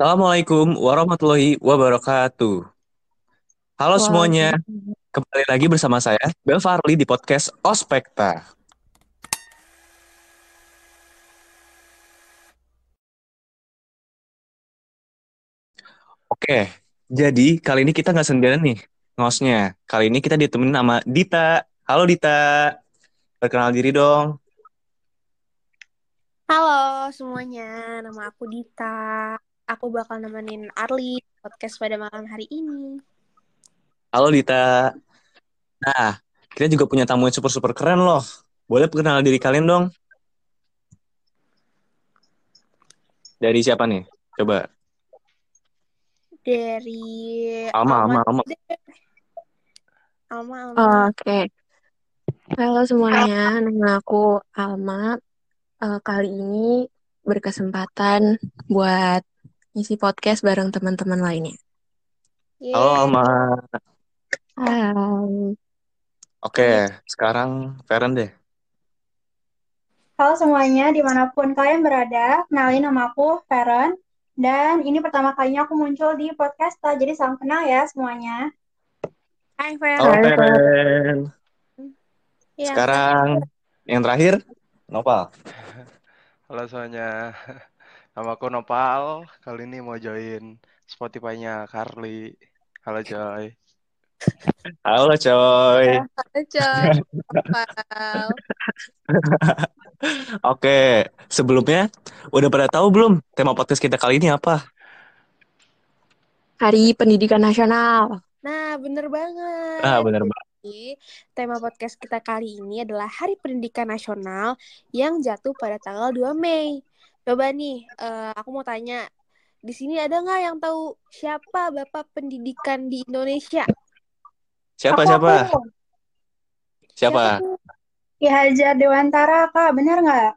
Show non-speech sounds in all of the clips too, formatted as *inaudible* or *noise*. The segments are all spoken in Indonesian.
Assalamualaikum warahmatullahi wabarakatuh. Halo semuanya, kembali lagi bersama saya, Bel Farli di podcast Ospekta. Oke, jadi kali ini kita nggak sendirian nih ngosnya. Kali ini kita ditemenin sama Dita. Halo Dita, perkenal diri dong. Halo semuanya, nama aku Dita. Aku bakal nemenin Arli podcast pada malam hari ini. Halo Dita. Nah, kita juga punya tamu yang super-super keren loh. Boleh perkenal diri kalian dong? Dari siapa nih? Coba. Dari Alma, Alma, Alma. Alma, Alma. Oh, Oke. Halo semuanya, nama aku Alma. Eh, kali ini berkesempatan buat isi podcast bareng teman-teman lainnya. Halo Yeay. Alma. Hai. Oke, sekarang Feren deh. Halo semuanya, di mana pun kalian berada, kenalin nama aku Feren, dan ini pertama kalinya aku muncul di podcast, jadi salam kenal ya semuanya. Hai Fer. Halo. Feren. Ya, Sekarang yang terakhir, Nopal. Halo semuanya, nama aku Nopal. Kali ini mau join Spotify-nya Carly. Halo Joy. Halo coy. Halo, Coy. Wow. *laughs* Oke, sebelumnya udah pada tahu belum tema podcast kita kali ini apa? Hari Pendidikan Nasional. Nah, bener banget. Ah, bener banget. Jadi, tema podcast kita kali ini adalah Hari Pendidikan Nasional yang jatuh pada tanggal 2 Mei. Coba nih, eh, aku mau tanya, di sini ada nggak yang tahu siapa Bapak Pendidikan di Indonesia? Siapa Aku, siapa? aku. Siapa? Ki Hajar Dewantara, Kak, bener nggak?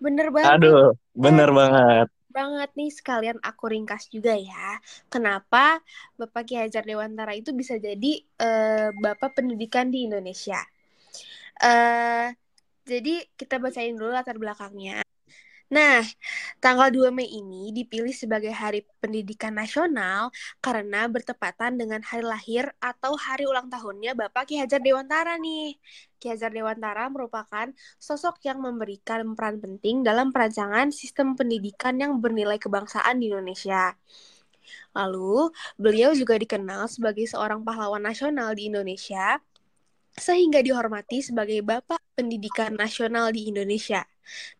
Bener banget. Aduh, bener banget. banget nih sekalian aku ringkas juga ya. Kenapa Bapak Ki Hajar Dewantara itu bisa jadi eh, Bapak Pendidikan di Indonesia? eh jadi kita bacain dulu latar belakangnya. Nah, tanggal 2 Mei ini dipilih sebagai Hari Pendidikan Nasional karena bertepatan dengan hari lahir atau hari ulang tahunnya Bapak Ki Hajar Dewantara nih. Ki Hajar Dewantara merupakan sosok yang memberikan peran penting dalam perancangan sistem pendidikan yang bernilai kebangsaan di Indonesia. Lalu, beliau juga dikenal sebagai seorang pahlawan nasional di Indonesia, sehingga dihormati sebagai Bapak Pendidikan Nasional di Indonesia.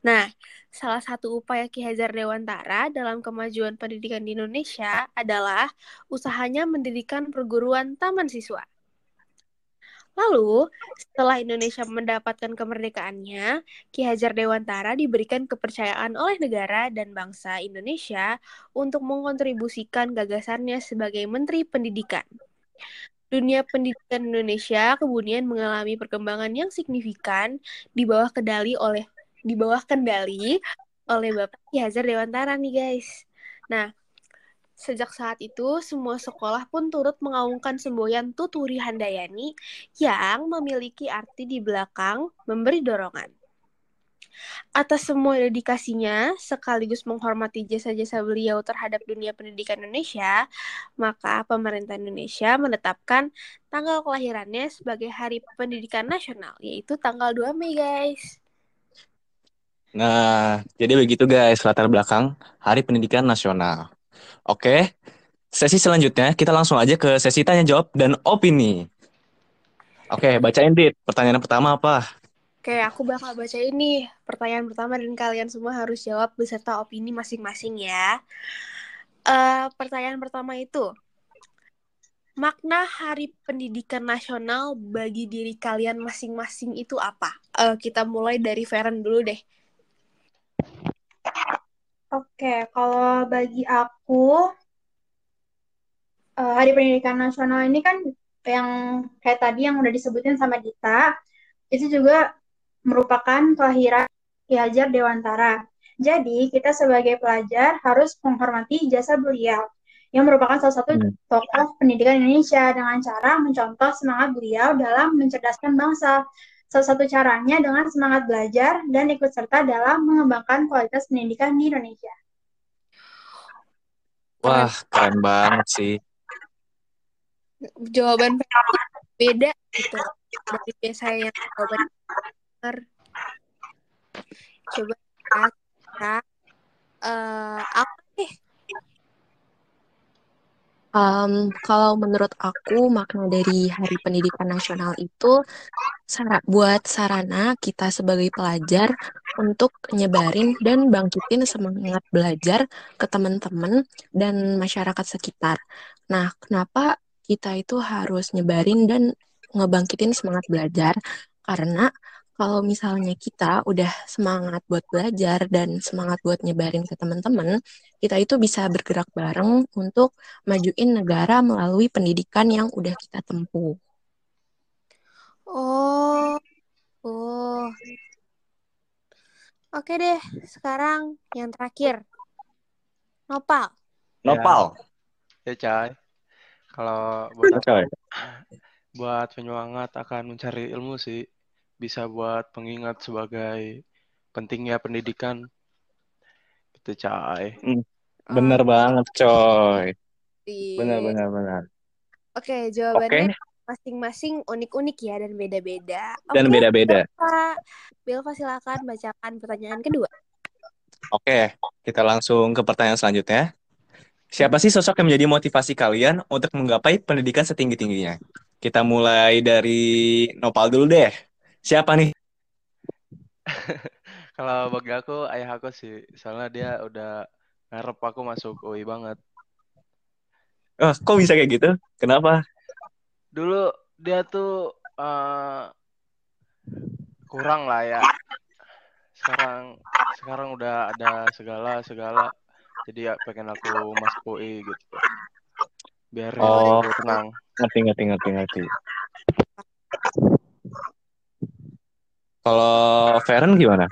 Nah, salah satu upaya Ki Hajar Dewantara dalam kemajuan pendidikan di Indonesia adalah usahanya mendirikan perguruan taman siswa. Lalu, setelah Indonesia mendapatkan kemerdekaannya, Ki Hajar Dewantara diberikan kepercayaan oleh negara dan bangsa Indonesia untuk mengkontribusikan gagasannya sebagai Menteri Pendidikan. Dunia pendidikan Indonesia kemudian mengalami perkembangan yang signifikan di bawah kendali oleh di bawah kendali oleh Bapak Ki Hajar Dewantara nih guys. Nah, Sejak saat itu, semua sekolah pun turut mengaungkan semboyan Tuturi Handayani yang memiliki arti di belakang memberi dorongan. Atas semua dedikasinya, sekaligus menghormati jasa-jasa beliau terhadap dunia pendidikan Indonesia, maka pemerintah Indonesia menetapkan tanggal kelahirannya sebagai Hari Pendidikan Nasional, yaitu tanggal 2 Mei, guys. Nah, jadi begitu guys latar belakang Hari Pendidikan Nasional. Oke, sesi selanjutnya kita langsung aja ke sesi tanya jawab dan opini. Oke, bacain Dit. Pertanyaan pertama apa? Oke, aku bakal baca ini pertanyaan pertama dan kalian semua harus jawab beserta opini masing-masing ya. Eh, pertanyaan pertama itu, makna Hari Pendidikan Nasional bagi diri kalian masing-masing itu apa? Eh, kita mulai dari Feren dulu deh. Oke, kalau bagi aku, eh, Hari Pendidikan Nasional ini kan yang kayak tadi yang udah disebutin sama Dita, itu juga merupakan kelahiran Ki Hajar Dewantara. Jadi, kita sebagai pelajar harus menghormati jasa beliau, yang merupakan salah satu Hmm. tokoh pendidikan Indonesia dengan cara mencontoh semangat beliau dalam mencerdaskan bangsa. Salah satu caranya dengan semangat belajar dan ikut serta dalam mengembangkan kualitas pendidikan di Indonesia. Wah, keren banget sih. Jawaban beda gitu dari biasanya yang jawaban. Coba kita eh apa nih? Um, kalau menurut aku makna dari Hari Pendidikan Nasional itu sara- buat sarana kita sebagai pelajar untuk nyebarin dan bangkitin semangat belajar ke teman-teman dan masyarakat sekitar. Nah, kenapa kita itu harus nyebarin dan ngebangkitin semangat belajar? Karena kalau misalnya kita udah semangat buat belajar dan semangat buat nyebarin ke teman-teman, kita itu bisa bergerak bareng untuk majuin negara melalui pendidikan yang udah kita tempuh. Oh, oh. Oke deh, sekarang yang terakhir. Nopal. Nopal. Ya, Cai. Kalau buat buat penyemangat akan mencari ilmu sih. Bisa buat pengingat sebagai pentingnya pendidikan. Gitu, Cai. Bener Oh, banget, coy. Bener, bener, bener. Oke, Oke, jawabannya masing-masing unik-unik ya dan beda-beda. dan beda-beda. Pak. Bilva silakan bacakan pertanyaan kedua. Oke, kita langsung ke pertanyaan selanjutnya. Siapa sih sosok yang menjadi motivasi kalian untuk menggapai pendidikan setinggi-tingginya? Kita mulai dari Nopal dulu deh. Siapa nih? *laughs* Kalau bagi aku, ayah aku sih. Soalnya dia udah ngarep aku masuk UI banget. Oh, kok bisa kayak gitu? Kenapa? Dulu dia tuh eh, kurang lah ya. Sekarang sekarang udah ada segala segala. Jadi ya pengen aku masuk UI gitu. Biar Oh. tenang. Ngerti, ngerti, ngerti, ngerti. Kalau Feren gimana?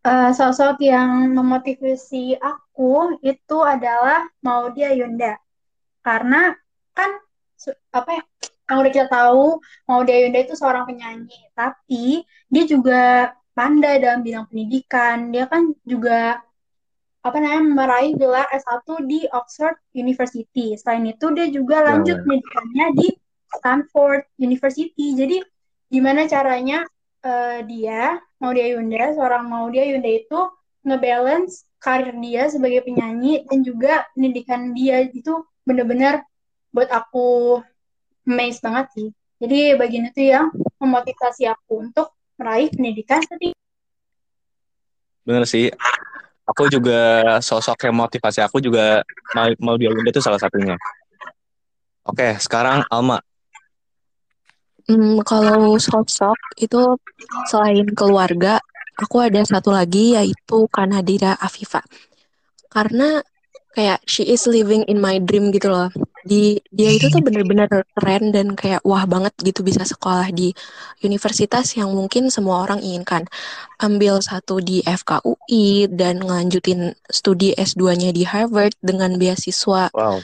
Eh, sosok yang memotivasi aku itu adalah Maudy Ayunda. Karena kan apa ya, yang udah kita tahu Maudy Ayunda itu seorang penyanyi, tapi dia juga pandai dalam bidang pendidikan. Dia kan juga apa namanya meraih gelar S1 di Oxford University. Selain itu dia juga lanjut Benar. pendidikannya di Stanford University. Jadi gimana caranya eh, dia Maudy Ayunda, seorang Maudy Ayunda itu ngebalance karir dia sebagai penyanyi dan juga pendidikan dia itu bener-bener buat aku amazed banget sih. Jadi bagian itu yang memotivasi aku untuk meraih pendidikan setinggi. Bener sih. Aku juga sosok yang motivasi aku juga mau mau dia itu salah satunya. Oke, sekarang Alma. Hmm, kalau sosok itu selain keluarga, aku ada satu lagi yaitu Kanadira Afifa. Karena kayak she is living in my dream gitu loh. Di dia itu tuh bener-bener keren dan kayak wah banget gitu bisa sekolah di universitas yang mungkin semua orang inginkan. Ambil satu di FKUI dan ngelanjutin studi S2-nya di Harvard dengan beasiswa Wow.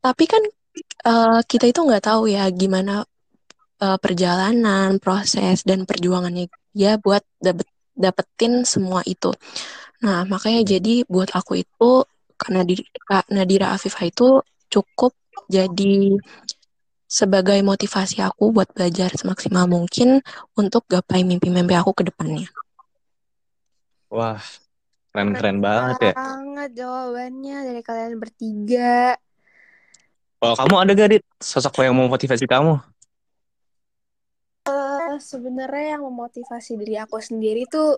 tapi kan eh, kita itu nggak tahu ya gimana eh, perjalanan, proses dan perjuangannya dia buat dapet, dapetin semua itu. Nah, makanya jadi buat aku itu karena di, Kak Nadira Afifah itu cukup jadi sebagai motivasi aku buat belajar semaksimal mungkin untuk gapai mimpi-mimpi aku ke depannya. Wah, keren-keren banget ya. Banget jawabannya dari kalian bertiga. Kalau kamu ada gak, Dit? Sosok yang memotivasi kamu? Eh, sebenarnya yang memotivasi diri aku sendiri tuh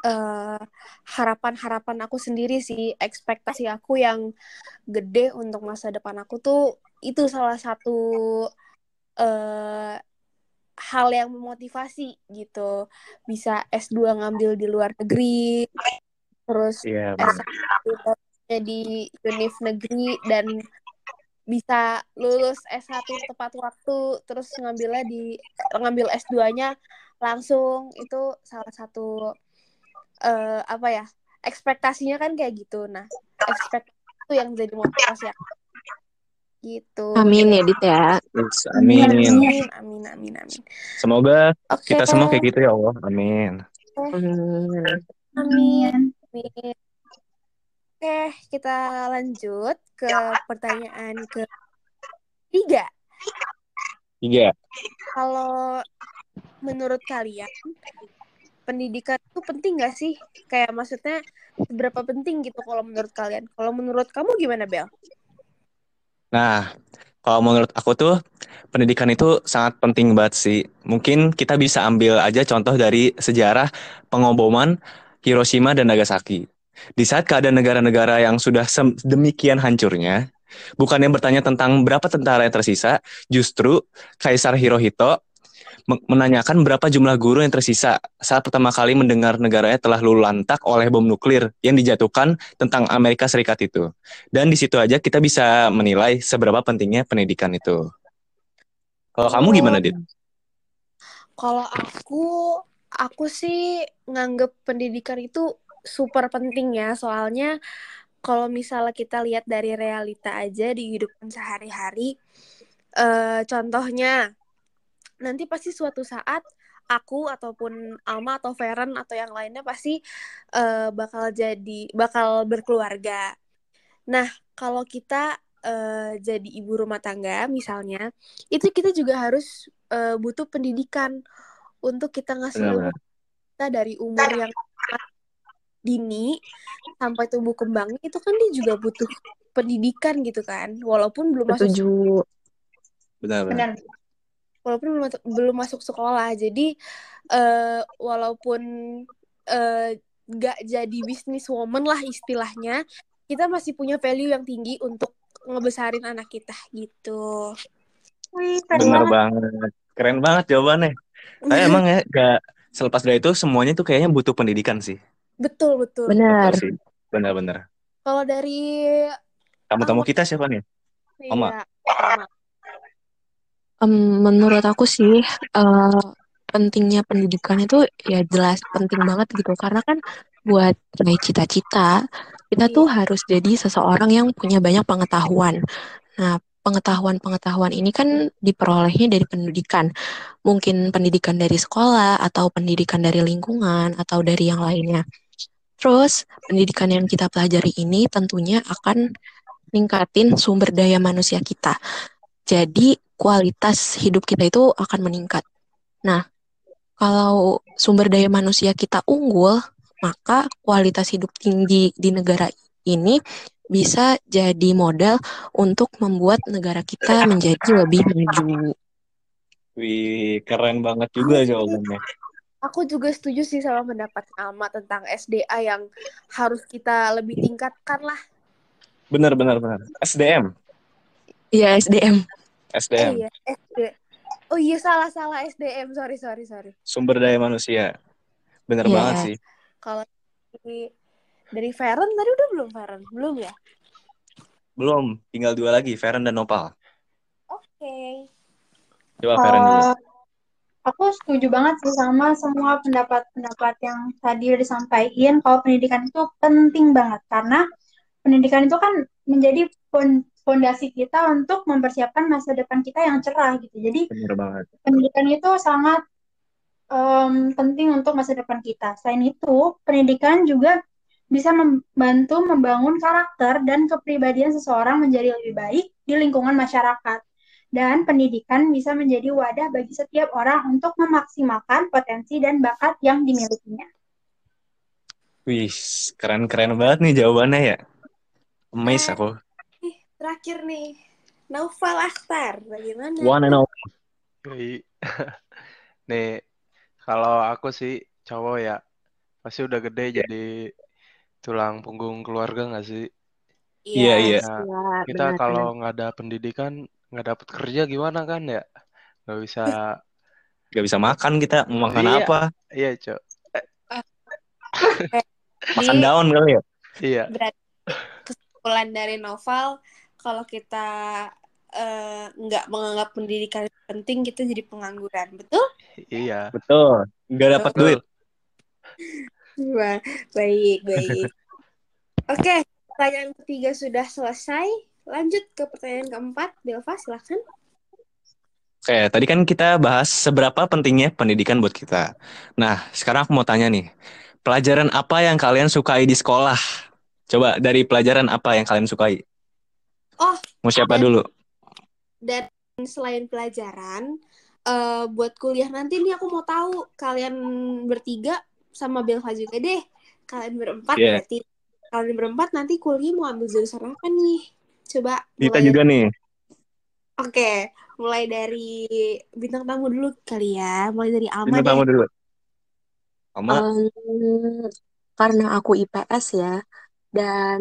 eh, harapan-harapan aku sendiri sih, ekspektasi aku yang gede untuk masa depan aku tuh itu salah satu eh, hal yang memotivasi gitu. Bisa S2 ngambil di luar negeri, terus benar. S1 di univ negeri dan bisa lulus S1 tepat waktu terus ngambilnya di ngambil S2-nya langsung itu salah satu eh, apa ya ekspektasinya kan kayak gitu nah ekspektasi itu yang jadi motivasi aku gitu Amin ya, Dit ya. Amin. amin amin amin amin Semoga oke kita semua kayak gitu ya Allah. Amin. Hmm. amin amin Oke, kita lanjut ke pertanyaan ketiga. Tiga. Kalau menurut kalian, pendidikan itu penting gak sih? Kayak maksudnya seberapa penting gitu kalau menurut kalian? Kalau menurut kamu gimana, Bel? Nah, kalau menurut aku tuh pendidikan itu sangat penting banget sih. Mungkin kita bisa ambil aja contoh dari sejarah pengoboman Hiroshima dan Nagasaki. Di saat keadaan negara-negara yang sudah demikian hancurnya, bukan yang bertanya tentang berapa tentara yang tersisa, justru Kaisar Hirohito menanyakan berapa jumlah guru yang tersisa saat pertama kali mendengar negaranya telah lulantak oleh bom nuklir yang dijatuhkan tentang Amerika Serikat itu. Dan di situ aja kita bisa menilai seberapa pentingnya pendidikan itu. Kalau kamu Oh. gimana, Dit? Kalau aku, aku sih nganggep pendidikan itu super penting ya. Soalnya kalau misalnya kita lihat dari realita aja di kehidupan sehari-hari, eh, contohnya nanti pasti suatu saat aku ataupun Alma atau Feren atau yang lainnya pasti eh, bakal jadi bakal berkeluarga. Nah, kalau kita eh, jadi ibu rumah tangga misalnya, itu kita juga harus eh, butuh pendidikan untuk kita ngasih kita dari umur yang dini sampai tumbuh kembangnya itu kan dia juga butuh pendidikan gitu kan, walaupun belum masuk Setuju. Benar-benar. Benar. walaupun belum masuk, belum masuk sekolah jadi eh, walaupun eh, nggak jadi bisnis woman lah istilahnya kita masih punya value yang tinggi untuk ngebesarin anak kita gitu Wih, Benar banget. banget. Keren banget jawabannya. Tapi *laughs* emang ya, gak, selepas dari itu semuanya tuh kayaknya butuh pendidikan sih. Betul betul Benar. Benar-benar. kalau dari Tamu-tamu kita siapa nih? Oma. iya, Alma. Em, menurut aku sih eh, pentingnya pendidikan itu ya jelas penting banget gitu karena kan buat raih cita-cita kita tuh Iya. harus jadi seseorang yang punya banyak pengetahuan. Nah, pengetahuan-pengetahuan ini kan diperolehnya dari pendidikan. Mungkin pendidikan dari sekolah atau pendidikan dari lingkungan atau dari yang lainnya. Terus, pendidikan yang kita pelajari ini tentunya akan ningkatin sumber daya manusia kita. Jadi, kualitas hidup kita itu akan meningkat. Nah, kalau sumber daya manusia kita unggul, maka kualitas hidup tinggi di negara ini bisa jadi modal untuk membuat negara kita menjadi lebih maju. Wih, keren banget juga jawabannya. Aku juga setuju sih sama pendapat Alma tentang SDA yang harus kita lebih tingkatkan lah Benar, benar, benar. SDM. Ya, SDM. eh SDM. iya SD oh iya salah salah SDM sorry sorry sorry Sumber daya manusia. Benar Iya. banget sih. kalau dari dari Feren tadi udah belum Feren belum ya Belum, tinggal dua lagi, Feren dan Nopal. oke Coba Feren dulu. Aku setuju banget sih sama semua pendapat-pendapat yang tadi udah disampaikan kalau pendidikan itu penting banget karena pendidikan itu kan menjadi fondasi kita untuk mempersiapkan masa depan kita yang cerah gitu. Jadi banget. pendidikan itu sangat em, penting untuk masa depan kita. Selain itu, pendidikan juga bisa membantu membangun karakter dan kepribadian seseorang menjadi lebih baik di lingkungan masyarakat. Dan pendidikan bisa menjadi wadah bagi setiap orang untuk memaksimalkan potensi dan bakat yang dimilikinya. Wih, keren-keren banget nih jawabannya ya. Amazed Eh. aku. Nih, terakhir nih Naufal Akhtar bagaimana One and. Yoi. *laughs* Nih, kalau aku sih cowok ya, pasti udah gede Iya. jadi tulang punggung keluarga nggak sih? Iya, iya. Nah, Ya, kita benar-benar. kalau nggak ada pendidikan, nggak dapet kerja gimana kan ya? Nggak bisa, *laughs* Gak bisa makan kita, mau makan Iya. apa? iya cok, *laughs* Makan daun kali ya? iya, berarti kesimpulan dari novel kalau kita eh, nggak menganggap pendidikan penting kita jadi pengangguran betul iya. Betul. Gak dapat duit. Wah, baik baik *laughs* oke pertanyaan ketiga sudah selesai lanjut ke pertanyaan keempat Delva silahkan Oke, tadi kan kita bahas seberapa pentingnya pendidikan buat kita. Nah, sekarang aku mau tanya nih, pelajaran apa yang kalian sukai di sekolah? Coba dari pelajaran apa yang kalian sukai? Oh, Mau siapa dan- dulu? dan selain pelajaran eh, buat kuliah nanti nih aku mau tahu kalian bertiga sama Belva juga deh kalian berempat Iya. berarti kalian berempat nanti kuliah mau ambil jurusan apa nih coba Dita mulai juga nih. oke mulai dari bintang tamu dulu kali ya mulai dari Alma Bintang deh tamu dulu. Alma, Em, karena aku IPS ya, dan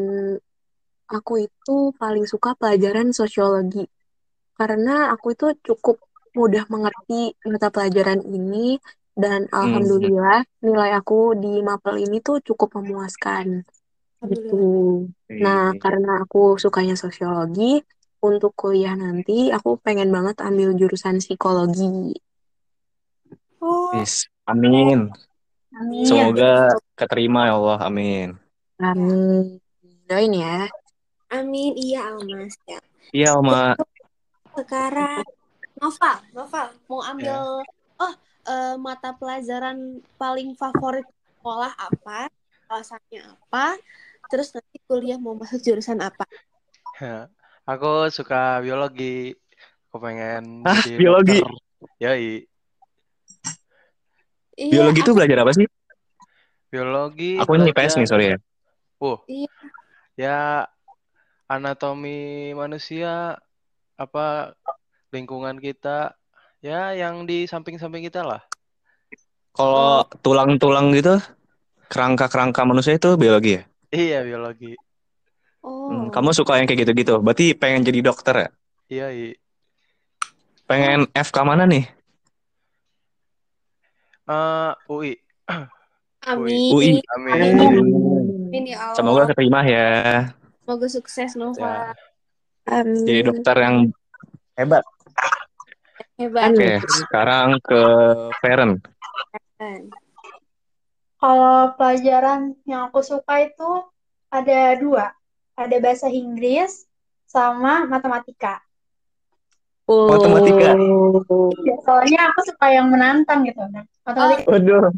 aku itu paling suka pelajaran sosiologi. Karena aku itu cukup mudah mengerti mata pelajaran ini, dan Hmm. alhamdulillah nilai aku di mapel ini tuh cukup memuaskan. Gitu. Nah, karena aku sukanya sosiologi, untuk kuliah nanti aku pengen banget ambil jurusan psikologi. oh Yes. Amin. Amin. Semoga keterima ya Allah. Amin. Amin. Doain ya. amin iya Alma siap Iya, Oma. sekarang Noval Noval mau ambil Ya. oh eh, mata pelajaran paling favorit sekolah apa alasannya apa terus nanti kuliah mau masuk jurusan apa Aku suka biologi. Aku pengen *laughs* jadi biologi? Yoi. iya Biologi itu aku- belajar apa sih? Biologi Aku ini IPS belajar- nih, sorry ya. Uh, Iya. ya anatomi manusia, apa lingkungan kita, ya yang di samping-samping kita lah. Kalau tulang-tulang gitu, kerangka-kerangka manusia itu biologi ya? Iya, biologi. oh Hmm, kamu suka yang kayak gitu-gitu. Berarti pengen jadi dokter ya? Iya, i. Pengen FK mana nih? Eh, UI. *clears throat* amin UI. Amin. amin ya Allah Semoga keterima ya. semoga sukses Noval Ya. Amin. Jadi dokter yang hebat. hebat Oke, sekarang ke Feren. Kalau pelajaran yang aku suka itu ada dua. Ada bahasa Inggris sama matematika. Matematika. Oh. Ya, soalnya aku suka yang menantang gitu. Nah, matematika Waduh.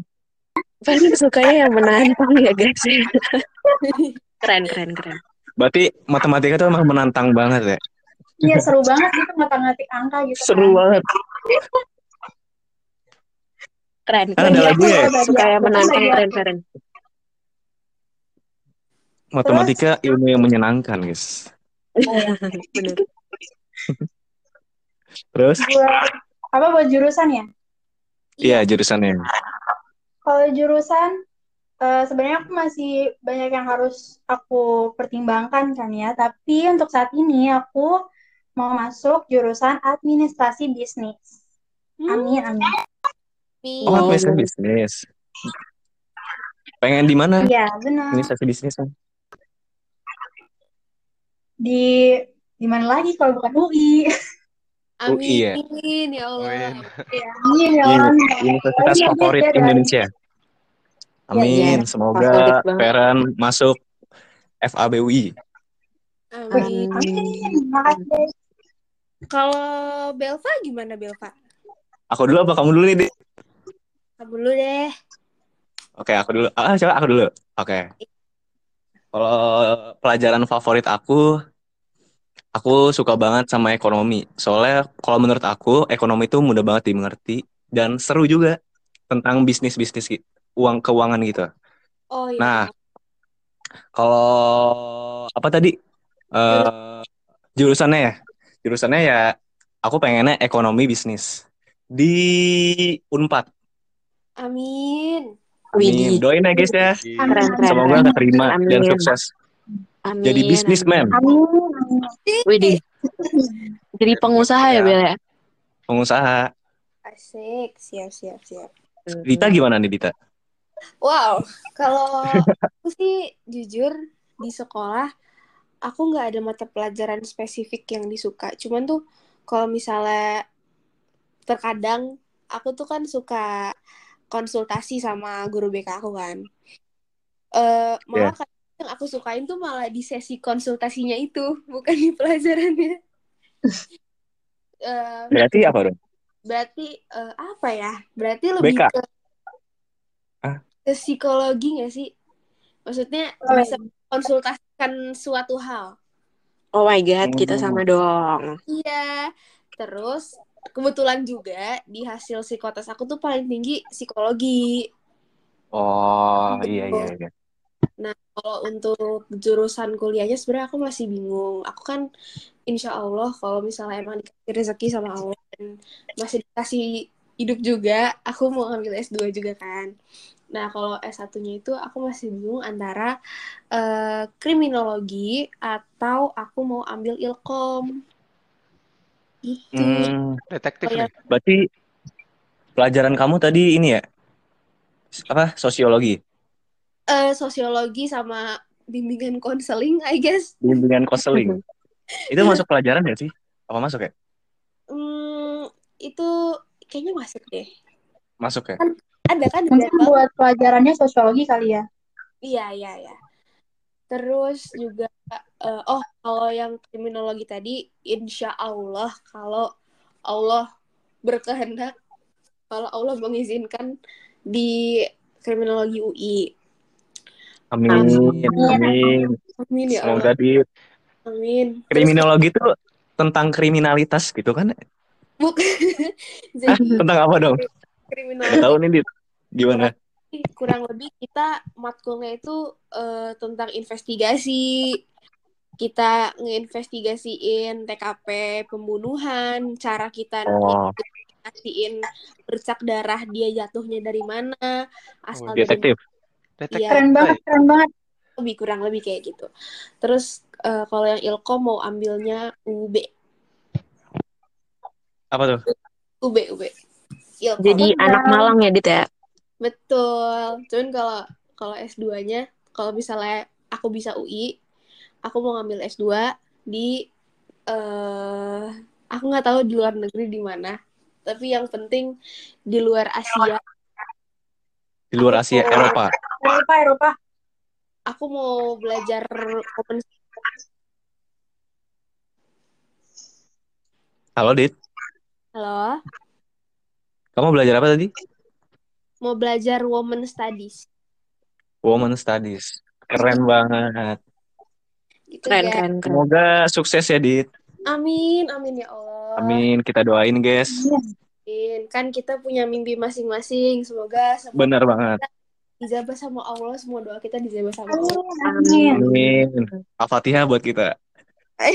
Paling sukanya yang menantang ya guys. *laughs* keren, keren, keren. Berarti matematika itu emang menantang banget ya. iya seru banget gitu matematik angka gitu Seru kan. banget. *laughs* Keren, Kan keren. ada lagunya ya? Suka yang menantang, keren, keren. Matematika ilmu yang menyenangkan, guys. Terus? Buat apa buat jurusan ya? Iya, jurusannya. Kalau jurusan eh, sebenarnya aku masih banyak yang harus aku pertimbangkan kan ya. Tapi untuk saat ini aku mau masuk jurusan administrasi bisnis. Amin, amin. Amin. Oh, Oh. administrasi bisnis. Pengen di mana? Iya, benar. Administrasi bisnis. Di di mana lagi kalau bukan UI? UI ya? Amin ya Allah Amin. Ya, amin ya Allah. Universitas Iya, favorit beda, Indonesia. Amin. iya. Semoga. Feren masuk FABUI. Amin. Kalau Belva gimana Belva? Aku dulu apa kamu dulu nih, Dik? Kamu dulu deh. Oke, aku dulu. Ah, coba aku dulu. Oke. Kalau pelajaran favorit aku, aku suka banget sama ekonomi. Soalnya kalau menurut aku, ekonomi itu mudah banget dimengerti dan seru juga tentang bisnis-bisnis uang keuangan gitu. Oh iya. Nah, kalau apa tadi? Eh, jurusannya ya? Jurusannya ya aku pengennya ekonomi bisnis di Unpad. Amin. Amin. Widih. Doain ya guys ya. Keren, keren. Semoga keterima dan Amin. sukses. Amin. Jadi bisnisman, Amin. amin. Widih. Jadi pengusaha ya, Ya. Bel ya? pengusaha. Asik. Siap, siap, siap. Dita gimana nih Dita? Wow. Kalau aku sih jujur di sekolah aku nggak ada mata pelajaran spesifik yang disuka. Cuman tuh kalau misalnya terkadang aku tuh kan suka konsultasi sama guru BK aku kan. Eh malah kadang yang aku sukain tuh malah di sesi konsultasinya itu, *laughs* bukan di pelajarannya. Eh, Berarti apa dong? berarti eh, apa ya? Berarti lebih BK? ke Ah. ke psikologi nggak sih? Maksudnya Oh. bisa konsultasi kan suatu hal. Oh my God, kita Hmm. sama dong. Iya. Terus kebetulan juga di hasil psikotes aku tuh paling tinggi psikologi. Oh, iya iya iya. Kalau untuk jurusan kuliahnya sebenarnya aku masih bingung. Aku kan insya Allah kalau misalnya emang dikasih rezeki sama Allah dan masih dikasih hidup juga, aku mau ambil S2 juga kan. Nah, kalau S1-nya itu aku masih bingung antara eh, kriminologi atau aku mau ambil ilkom. Itu. Hmm, Detektif Oh, ya. nih. berarti pelajaran kamu tadi ini ya? Apa? Sosiologi. Eh, sosiologi sama bimbingan konseling, I guess. Bimbingan konseling. *laughs* Itu masuk pelajaran nggak sih? Apa masuk ya? Hmm, itu kayaknya masuk deh. Masuk ya? Ada kan Mungkin buat pelajarannya sosiologi kali ya. Iya, iya, iya. Terus juga, eh, oh, kalau yang kriminologi tadi, insya Allah, kalau Allah berkehendak, kalau Allah mengizinkan di kriminologi UI. Amin. Amin. Amin. Amin ya Semoga Allah. di Amin. Kriminologi itu tentang kriminalitas gitu kan? buk. Hah? *laughs* Jadi, Tentang apa dong? Kriminologi tahu nih, Dit. Gimana? kurang lebih kita matkulnya itu eh, tentang investigasi. Kita ngeinvestigasiin TKP pembunuhan, cara kita Oh, investigasiin bercak darah dia jatuhnya dari mana, asal Oh, dari detektif. Detektif. Iya. Keren banget, keren banget. lebih kurang lebih kayak gitu. Terus eh, kalau yang ilkom mau ambilnya UB, Apa tuh? UB, UB. Ilkom. Jadi anak Malang ya, Dit ya? Betul. Cuman kalau kalau S2-nya, kalau misalnya aku bisa UI, aku mau ngambil S2 di eh aku nggak tahu di luar negeri di mana. Tapi yang penting di luar Asia, Di luar Asia, Eropa. Eropa, Eropa. aku mau belajar open Halo, Dit. Halo, Kamu belajar apa tadi? mau belajar women studies. Women Studies. Keren banget. Gitu, Keren, guys. keren, keren. Semoga sukses ya, Dit. Amin, amin ya Allah. Amin. Kita doain, guys. Amin. Kan kita punya mimpi masing-masing. Semoga semua Bener banget. dijabah sama Allah, semua doa kita dijabah sama Allah. Amin. Amin. Al-Fatihah buat kita. *laughs*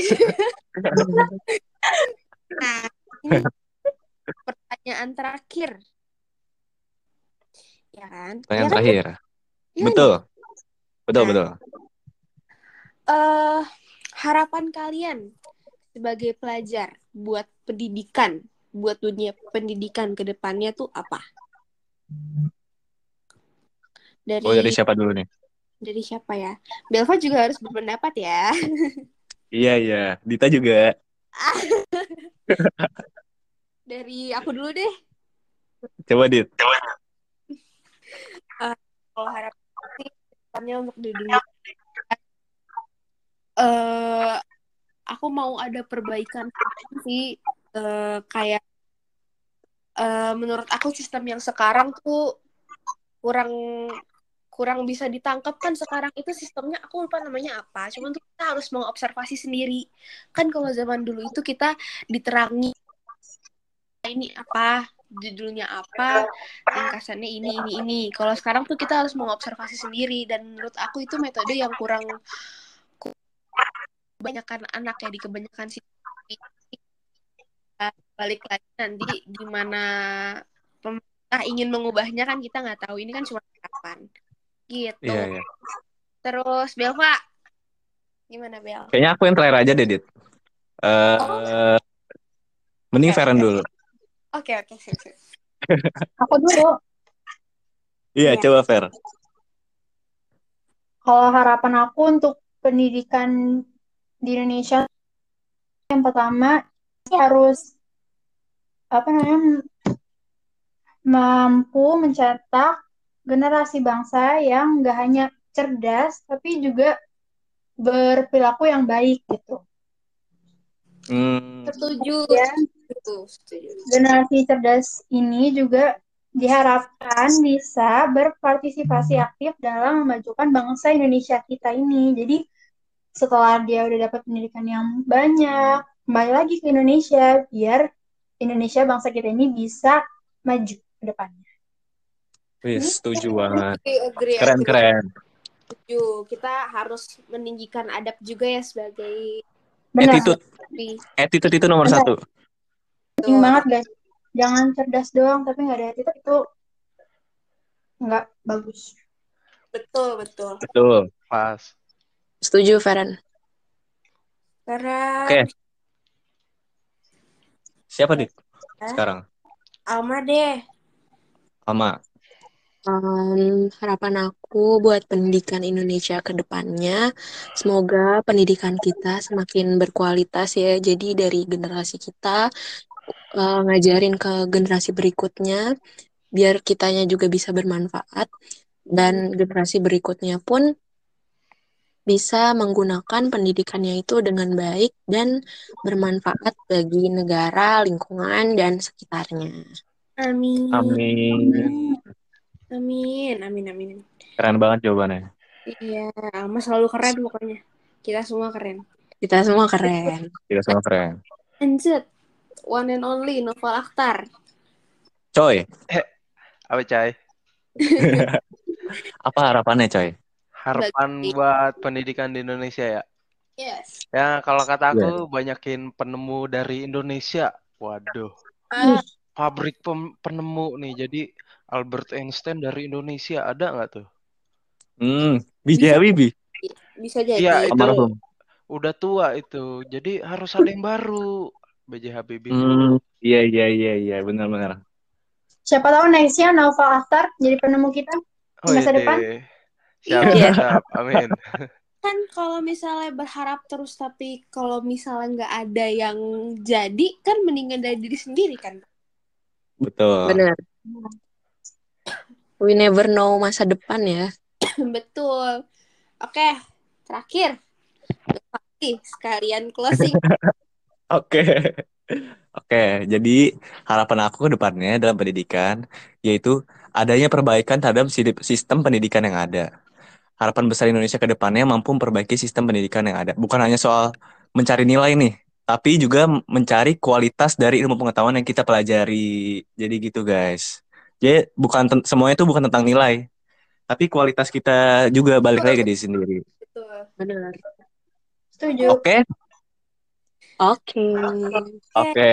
Nah, ini pertanyaan terakhir. Ya kan? Pertanyaan Ya kan? terakhir. Iya Betul. Betul, Nah. betul. Eh, harapan kalian sebagai pelajar buat pendidikan, buat dunia pendidikan ke depannya tuh apa? Dari Oh, dari siapa dulu nih? dari siapa ya? Belva juga harus berpendapat ya. *laughs* Iya, iya. Dita juga. *laughs* Dari aku dulu deh. Coba, Dit. Kalau harapan sih depannya untuk di dunia eh aku mau ada perbaikan sih eh, kayak eh, menurut aku sistem yang sekarang tuh kurang kurang bisa ditangkap. Kan sekarang itu sistemnya aku lupa namanya apa cuman tuh kita harus mengobservasi sendiri. Kan kalau zaman dulu itu kita diterangi ini apa judulnya apa ringkasannya ini ini ini. Kalau sekarang tuh kita harus mengobservasi sendiri dan menurut aku itu metode yang kurang ku- kebanyakan anak ya di kebanyakan sih balik lagi nanti gimana pemerintah ingin mengubahnya kan kita nggak tahu ini kan cuma harapan gitu Iya, iya. terus Belva gimana Bel Kayaknya aku yang terakhir aja deh, Dit. Eh, mending Oke, Feren oke. dulu. oke oke sip, sip. *laughs* Aku dulu. Iya, Iya. coba Fer. Kalau harapan aku untuk pendidikan di Indonesia yang pertama harus apa namanya mampu mencetak generasi bangsa yang nggak hanya cerdas tapi juga berperilaku yang baik gitu. Hmm, setuju Ya, setuju setuju generasi cerdas ini juga diharapkan bisa berpartisipasi aktif dalam memajukan bangsa Indonesia kita ini. Jadi setelah dia udah dapat pendidikan yang banyak, kembali lagi ke Indonesia biar Indonesia bangsa kita ini bisa maju ke depannya. Wih, setuju banget. Keren, keren. Setuju. Kita harus meninggikan adab juga ya sebagai Benar, Attitude. Attitude itu nomor Benar. satu. penting banget guys. Jangan cerdas doang tapi nggak ada attitude itu nggak bagus. betul betul. Betul. Pas. Setuju, Feren. Karena Oke. Siapa, Dik? Hah? Sekarang. Alma deh. Alma. Em, harapan aku buat pendidikan Indonesia ke depannya, semoga pendidikan kita semakin berkualitas ya. Jadi dari generasi kita eh, ngajarin ke generasi berikutnya, biar kitanya juga bisa bermanfaat dan generasi berikutnya pun bisa menggunakan pendidikannya itu dengan baik dan bermanfaat bagi negara, lingkungan, dan sekitarnya. Amin. Amin. Amin. Amin. Amin. Keren banget jawabannya. Iya, Alma selalu keren pokoknya. Kita semua keren. Kita semua keren. Kita semua keren. Lanjut. One and only Novel Akhtar. Coy, Apa, Cai? *laughs* apa harapannya, Coy? Harapan Bagi- buat pendidikan di Indonesia ya? Yes. Ya, kalau kata aku banyakin penemu dari Indonesia. Waduh, Ah, pabrik pem- penemu nih. Jadi Albert Einstein dari Indonesia ada nggak tuh? Hmm, Biji Habibie. bisa jadi. Iya, itu Almarhum. udah tua itu. Jadi harus ada yang baru. B.J. Habibie. Hmm, iya, iya, iya, iya, benar-benar. Siapa tahu nextnya Naufal Akhtar jadi penemu kita. Oh, masa ide. depan. Siap, Iya. siap. Amin. *laughs* Kan kalau misalnya berharap terus tapi kalau misalnya nggak ada yang jadi kan mendingan dari diri sendiri kan. Betul. Benar. We never know masa depan ya. *coughs* Betul. Oke, terakhir. Pasti sekalian closing. *laughs* Oke. Oke, jadi harapan aku ke depannya dalam pendidikan yaitu adanya perbaikan terhadap si- sistem pendidikan yang ada. Harapan besar Indonesia ke depannya mampu memperbaiki sistem pendidikan yang ada. Bukan hanya soal mencari nilai nih, tapi juga mencari kualitas dari ilmu pengetahuan yang kita pelajari. Jadi gitu, guys. Jadi bukan semuanya itu bukan tentang nilai, tapi kualitas kita juga balik lagi ke diri sendiri. Betul. Benar. Setuju. Oke? Oke. Oke.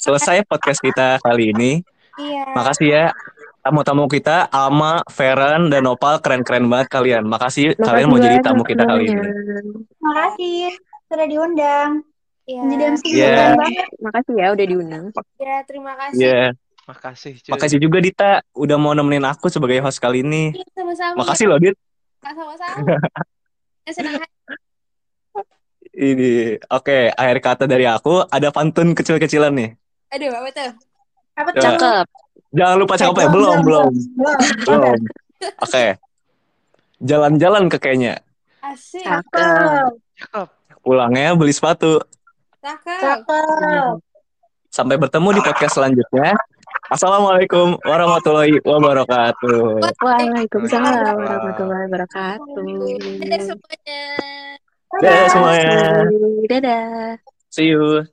Selesai podcast kita kali ini. Iya. Makasih ya tamu-tamu kita Alma, Feren, dan Nopal keren-keren banget kalian. Makasih, kalian mau jadi tamu kita kali ini. Terima kasih sudah diundang. Iya. Jadi MC keren banget. Makasih ya udah diundang. Iya, terima kasih. Iya, Makasih, cuy. makasih juga Dita udah mau nemenin aku sebagai host kali ini. Iya, sama-sama. Makasih loh Dit. Sama-sama. Ya, senang. Ini, oke, akhir kata dari aku ada pantun kecil-kecilan nih. Aduh, apa tuh? Apa Ya. tuh? Cakep. Jangan lupa cakep ya, belum, belum, belum. Oke, jalan-jalan ke Kenya. Asik. Cakep. Cakep. Pulangnya beli sepatu. Cakep. Cakep. Sampai bertemu di podcast selanjutnya. Assalamualaikum warahmatullahi wabarakatuh. Waalaikumsalam warahmatullahi wabarakatuh. Dadah semuanya. Dadah semuanya. Dadah. See you.